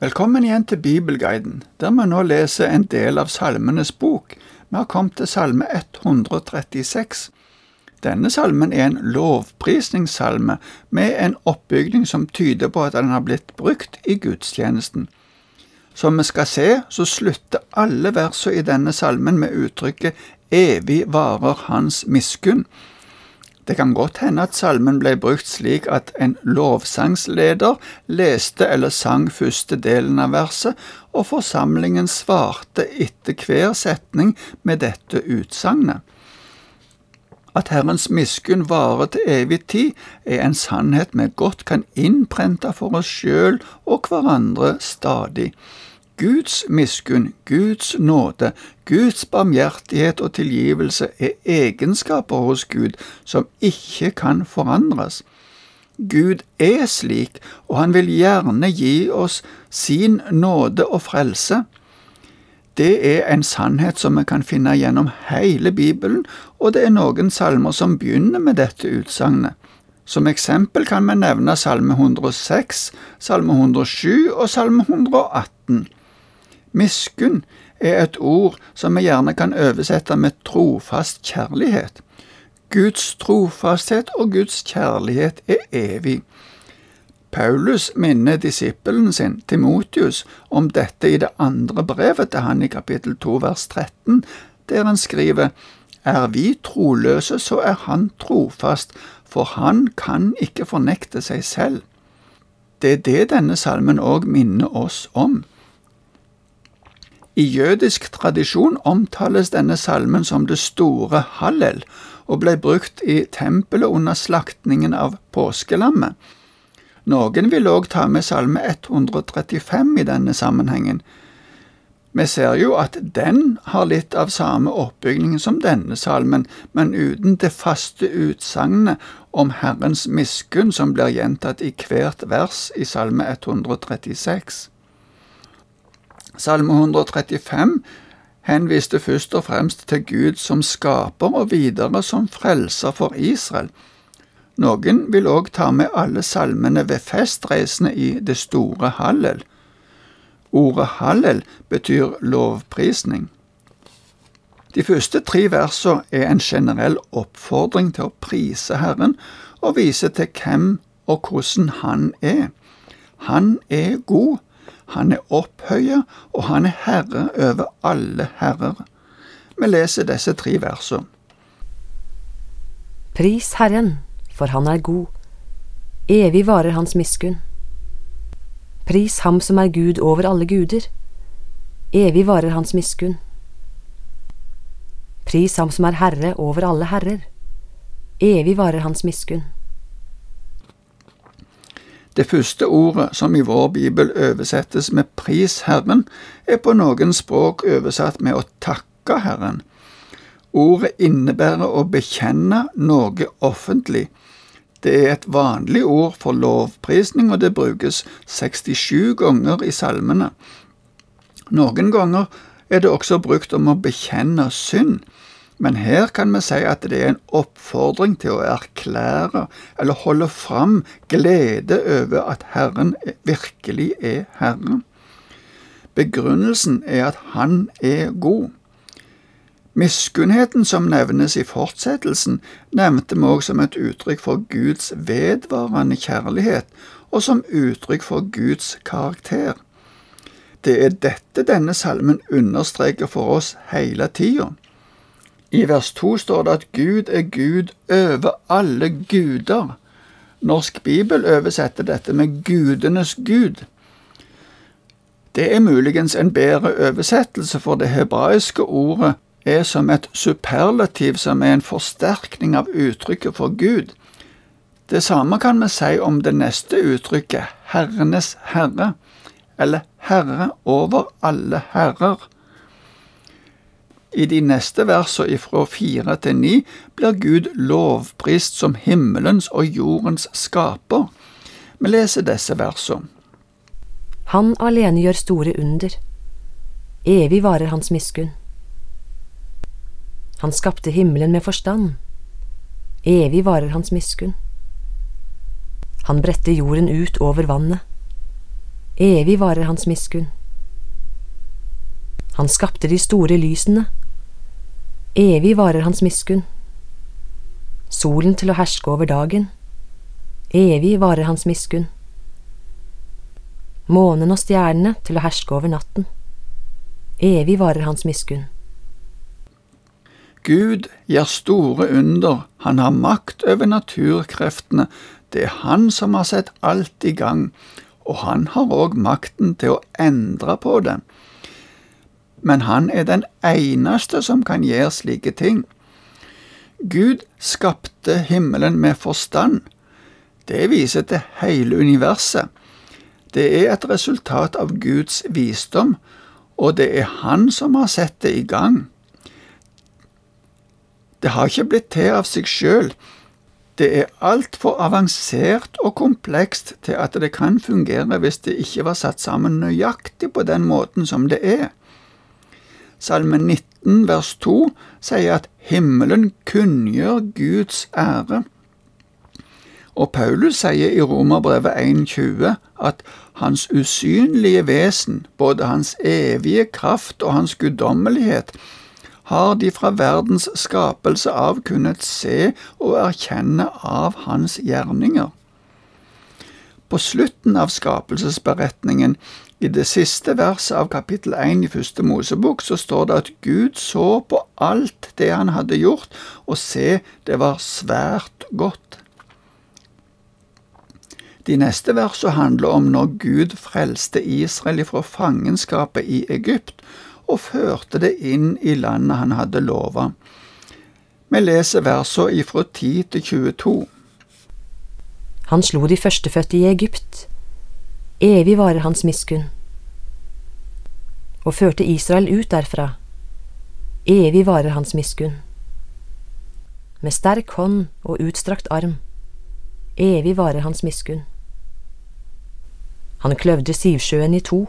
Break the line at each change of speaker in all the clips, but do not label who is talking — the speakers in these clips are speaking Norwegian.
Velkommen igjen til Bibelguiden, der vi nå leser en del av Salmenes bok. Vi har kommet til salme 136. Denne salmen er en lovprisningssalme med en oppbygning som tyder på at den har blitt brukt i gudstjenesten. Som vi skal se, så slutter alle versene i denne salmen med uttrykket Evig varer hans miskunn. Det kan godt hende at salmen ble brukt slik at en lovsangsleder leste eller sang første delen av verset, og forsamlingen svarte etter hver setning med dette utsagnet. At Herrens miskunn varer til evig tid, er en sannhet vi godt kan innprente for oss sjøl og hverandre stadig. Guds miskunn, Guds nåde, Guds barmhjertighet og tilgivelse er egenskaper hos Gud som ikke kan forandres. Gud er slik, og han vil gjerne gi oss sin nåde og frelse. Det er en sannhet som vi kan finne gjennom hele Bibelen, og det er noen salmer som begynner med dette utsagnet. Som eksempel kan vi nevne Salme 106, Salme 107 og Salme 118. Miskunn er et ord som vi gjerne kan oversette med trofast kjærlighet. Guds trofasthet og Guds kjærlighet er evig. Paulus minner disippelen sin, Timotius, om dette i det andre brevet til han i kapittel 2 vers 13, der han skriver Er vi troløse, så er han trofast, for han kan ikke fornekte seg selv. Det er det denne salmen òg minner oss om. I jødisk tradisjon omtales denne salmen som det store Hallel, og ble brukt i tempelet under slaktningen av påskelammet. Noen vil òg ta med salme 135 i denne sammenhengen. Vi ser jo at den har litt av samme oppbygning som denne salmen, men uten det faste utsagnet om Herrens miskunn som blir gjentatt i hvert vers i salme 136. Salme 135 henviste først og fremst til Gud som skaper og videre som frelser for Israel. Noen vil òg ta med alle salmene ved festreisene i det store Hallel. Ordet Hallel betyr lovprisning. De første tre versene er en generell oppfordring til å prise Herren og vise til hvem og hvordan Han er. Han er god, han er opphøya, og han er herre over alle herrer. Vi leser disse tre versene.
Pris Herren, for han er god. Evig varer hans miskunn. Pris ham som er Gud over alle guder. Evig varer hans miskunn. Pris ham som er Herre over alle herrer. Evig varer hans miskunn.
Det første ordet som i vår bibel oversettes med pris Herren, er på noen språk oversatt med å takke Herren. Ordet innebærer å bekjenne noe offentlig. Det er et vanlig ord for lovprisning, og det brukes 67 ganger i salmene. Noen ganger er det også brukt om å bekjenne synd. Men her kan vi si at det er en oppfordring til å erklære eller holde fram glede over at Herren virkelig er Herre. Begrunnelsen er at Han er god. Miskunnheten som nevnes i fortsettelsen, nevnte vi også som et uttrykk for Guds vedvarende kjærlighet, og som uttrykk for Guds karakter. Det er dette denne salmen understreker for oss hele tida. I vers to står det at Gud er Gud over alle guder. Norsk bibel oversetter dette med gudenes gud. Det er muligens en bedre oversettelse, for det hebraiske ordet er som et superlativ som er en forsterkning av uttrykket for Gud. Det samme kan vi si om det neste uttrykket, Herrenes Herre, eller Herre over alle herrer. I de neste versene fra fire til ni blir Gud lovprist som himmelens og jordens skaper. Vi leser disse versene.
Han alene gjør store under. Evig varer hans miskunn. Han skapte himmelen med forstand. Evig varer hans miskunn. Han bredte jorden ut over vannet. evig varer hans miskunn. Han skapte de store lysene, evig varer hans miskunn. Solen til å herske over dagen, evig varer hans miskunn. Månen og stjernene til å herske over natten, evig varer hans miskunn.
Gud gjør store under, han har makt over naturkreftene, det er han som har sett alt i gang, og han har òg makten til å endre på det. Men han er den eneste som kan gjøre slike ting. Gud skapte himmelen med forstand. Det viser til hele universet. Det er et resultat av Guds visdom, og det er Han som har sett det i gang. Det har ikke blitt til av seg sjøl. Det er altfor avansert og komplekst til at det kan fungere hvis det ikke var satt sammen nøyaktig på den måten som det er. Salme 19 vers 2 sier at himmelen kunngjør Guds ære. Og Paulus sier i Romerbrevet 1,20 at hans usynlige vesen, både hans evige kraft og hans guddommelighet, har de fra verdens skapelse av kunnet se og erkjenne av hans gjerninger. På slutten av skapelsesberetningen, i det siste verset av kapittel 1 i første Mosebok, så står det at Gud så på alt det han hadde gjort, og se, det var svært godt. De neste versene handler om når Gud frelste Israel fra fangenskapet i Egypt og førte det inn i landet han hadde lova. Vi leser versene ifra 10 til 22.
Han slo de førstefødte i Egypt, evig varer hans miskunn, og førte Israel ut derfra, evig varer hans miskunn. Med sterk hånd og utstrakt arm, evig varer hans miskunn. Han kløvde Sivsjøen i to,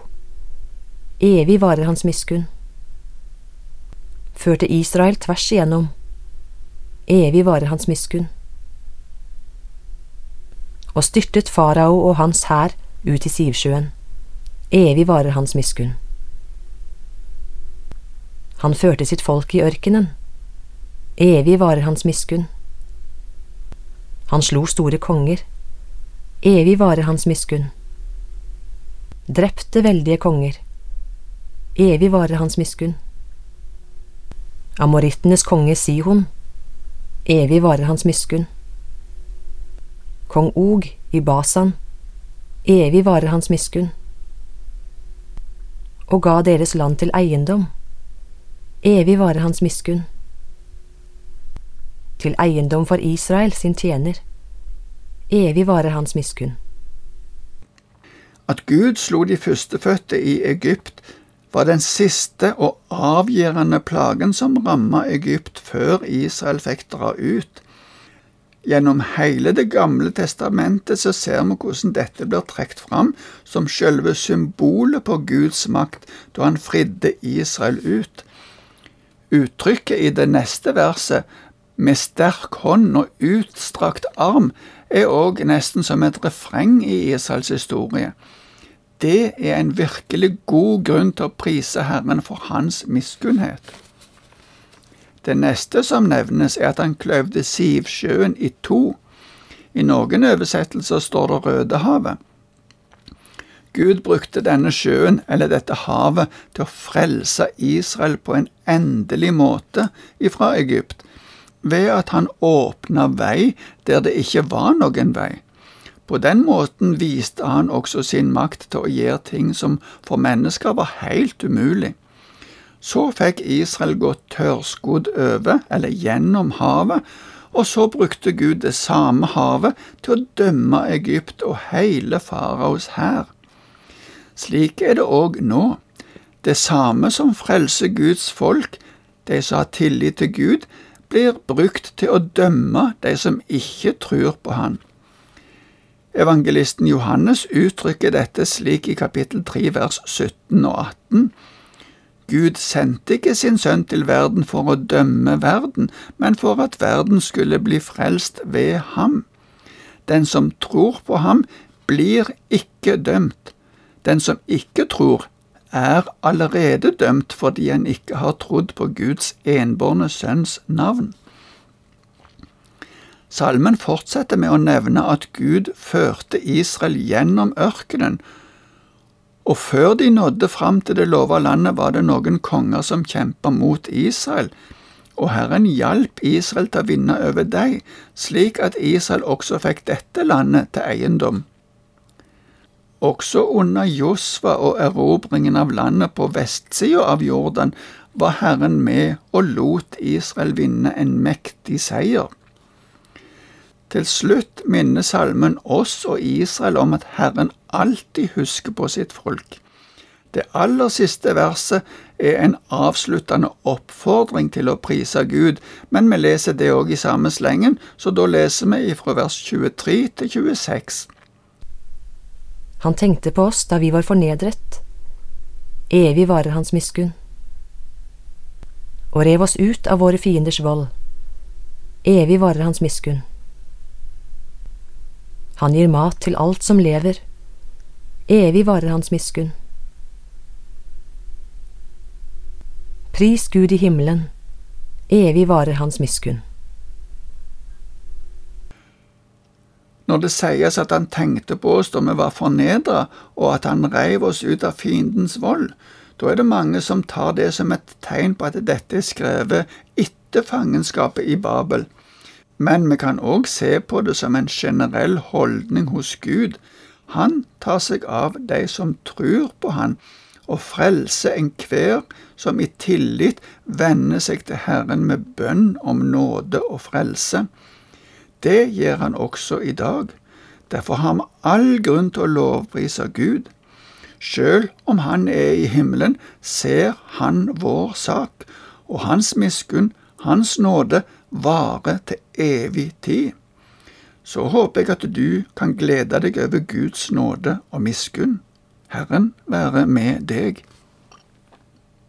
evig varer hans miskunn. Førte Israel tvers igjennom, evig varer hans miskunn. Og styrtet farao og hans hær ut i Sivsjøen, evig varer hans miskunn. Han førte sitt folk i ørkenen, evig varer hans miskunn. Han slo store konger, evig varer hans miskunn. Drepte veldige konger, evig varer hans miskunn. Amorittenes konge Sihon, evig varer hans miskunn. Kong Og i Basan, evig varer hans miskunn. Og ga deres land til eiendom, evig varer hans miskunn. Til eiendom for Israel sin tjener, evig varer hans miskunn.
At Gud slo de førstefødte i Egypt var den siste og avgjørende plagen som ramma Egypt før Israel fikk dra ut. Gjennom hele Det gamle testamentet så ser vi hvordan dette blir trukket fram som selve symbolet på Guds makt da han fridde Israel ut. Uttrykket i det neste verset, med sterk hånd og utstrakt arm, er òg nesten som et refreng i Israels historie. Det er en virkelig god grunn til å prise Herren for hans miskunnhet. Det neste som nevnes, er at han kløvde Sivsjøen i to. I noen oversettelser står det Rødehavet. Gud brukte denne sjøen, eller dette havet, til å frelse Israel på en endelig måte ifra Egypt, ved at han åpna vei der det ikke var noen vei. På den måten viste han også sin makt til å gjøre ting som for mennesker var helt umulig. Så fikk Israel gå tørrskodd over, eller gjennom havet, og så brukte Gud det samme havet til å dømme Egypt og hele faraos hær. Slik er det òg nå. Det samme som frelser Guds folk, de som har tillit til Gud, blir brukt til å dømme de som ikke tror på Han. Evangelisten Johannes uttrykker dette slik i kapittel 3 vers 17 og 18. Gud sendte ikke sin sønn til verden for å dømme verden, men for at verden skulle bli frelst ved ham. Den som tror på ham, blir ikke dømt. Den som ikke tror, er allerede dømt fordi han ikke har trodd på Guds enbårne sønns navn. Salmen fortsetter med å nevne at Gud førte Israel gjennom ørkenen, og før de nådde fram til det lova landet, var det noen konger som kjempa mot Israel, og Herren hjalp Israel til å vinne over dem, slik at Israel også fikk dette landet til eiendom. Også under Josva og erobringen av landet på vestsida av Jordan var Herren med og lot Israel vinne en mektig seier. Til slutt minner salmen oss og Israel om at Herren alltid husker på sitt folk. Det aller siste verset er en avsluttende oppfordring til å prise Gud, men vi leser det òg i samme slengen, så da leser vi fra vers 23 til 26.
Han tenkte på oss da vi var fornedret. Evig varer hans miskunn. Og rev oss ut av våre fienders vold. Evig varer hans miskunn. Han gir mat til alt som lever. Evig varer hans miskunn. Pris Gud i himmelen, evig varer hans miskunn.
Når det sies at han tenkte på oss da vi var fornedra, og at han reiv oss ut av fiendens vold, da er det mange som tar det som et tegn på at dette er skrevet etter fangenskapet i Babel. Men vi kan òg se på det som en generell holdning hos Gud. Han tar seg av de som tror på Han, og frelser enhver som i tillit vender seg til Herren med bønn om nåde og frelse. Det gjør han også i dag. Derfor har vi all grunn til å lovprise Gud. Sjøl om Han er i himmelen, ser Han vår sak, og Hans miskunn, Hans nåde, varer til evig tid. Så håper jeg at du kan glede deg over Guds nåde og miskunn. Herren være med deg.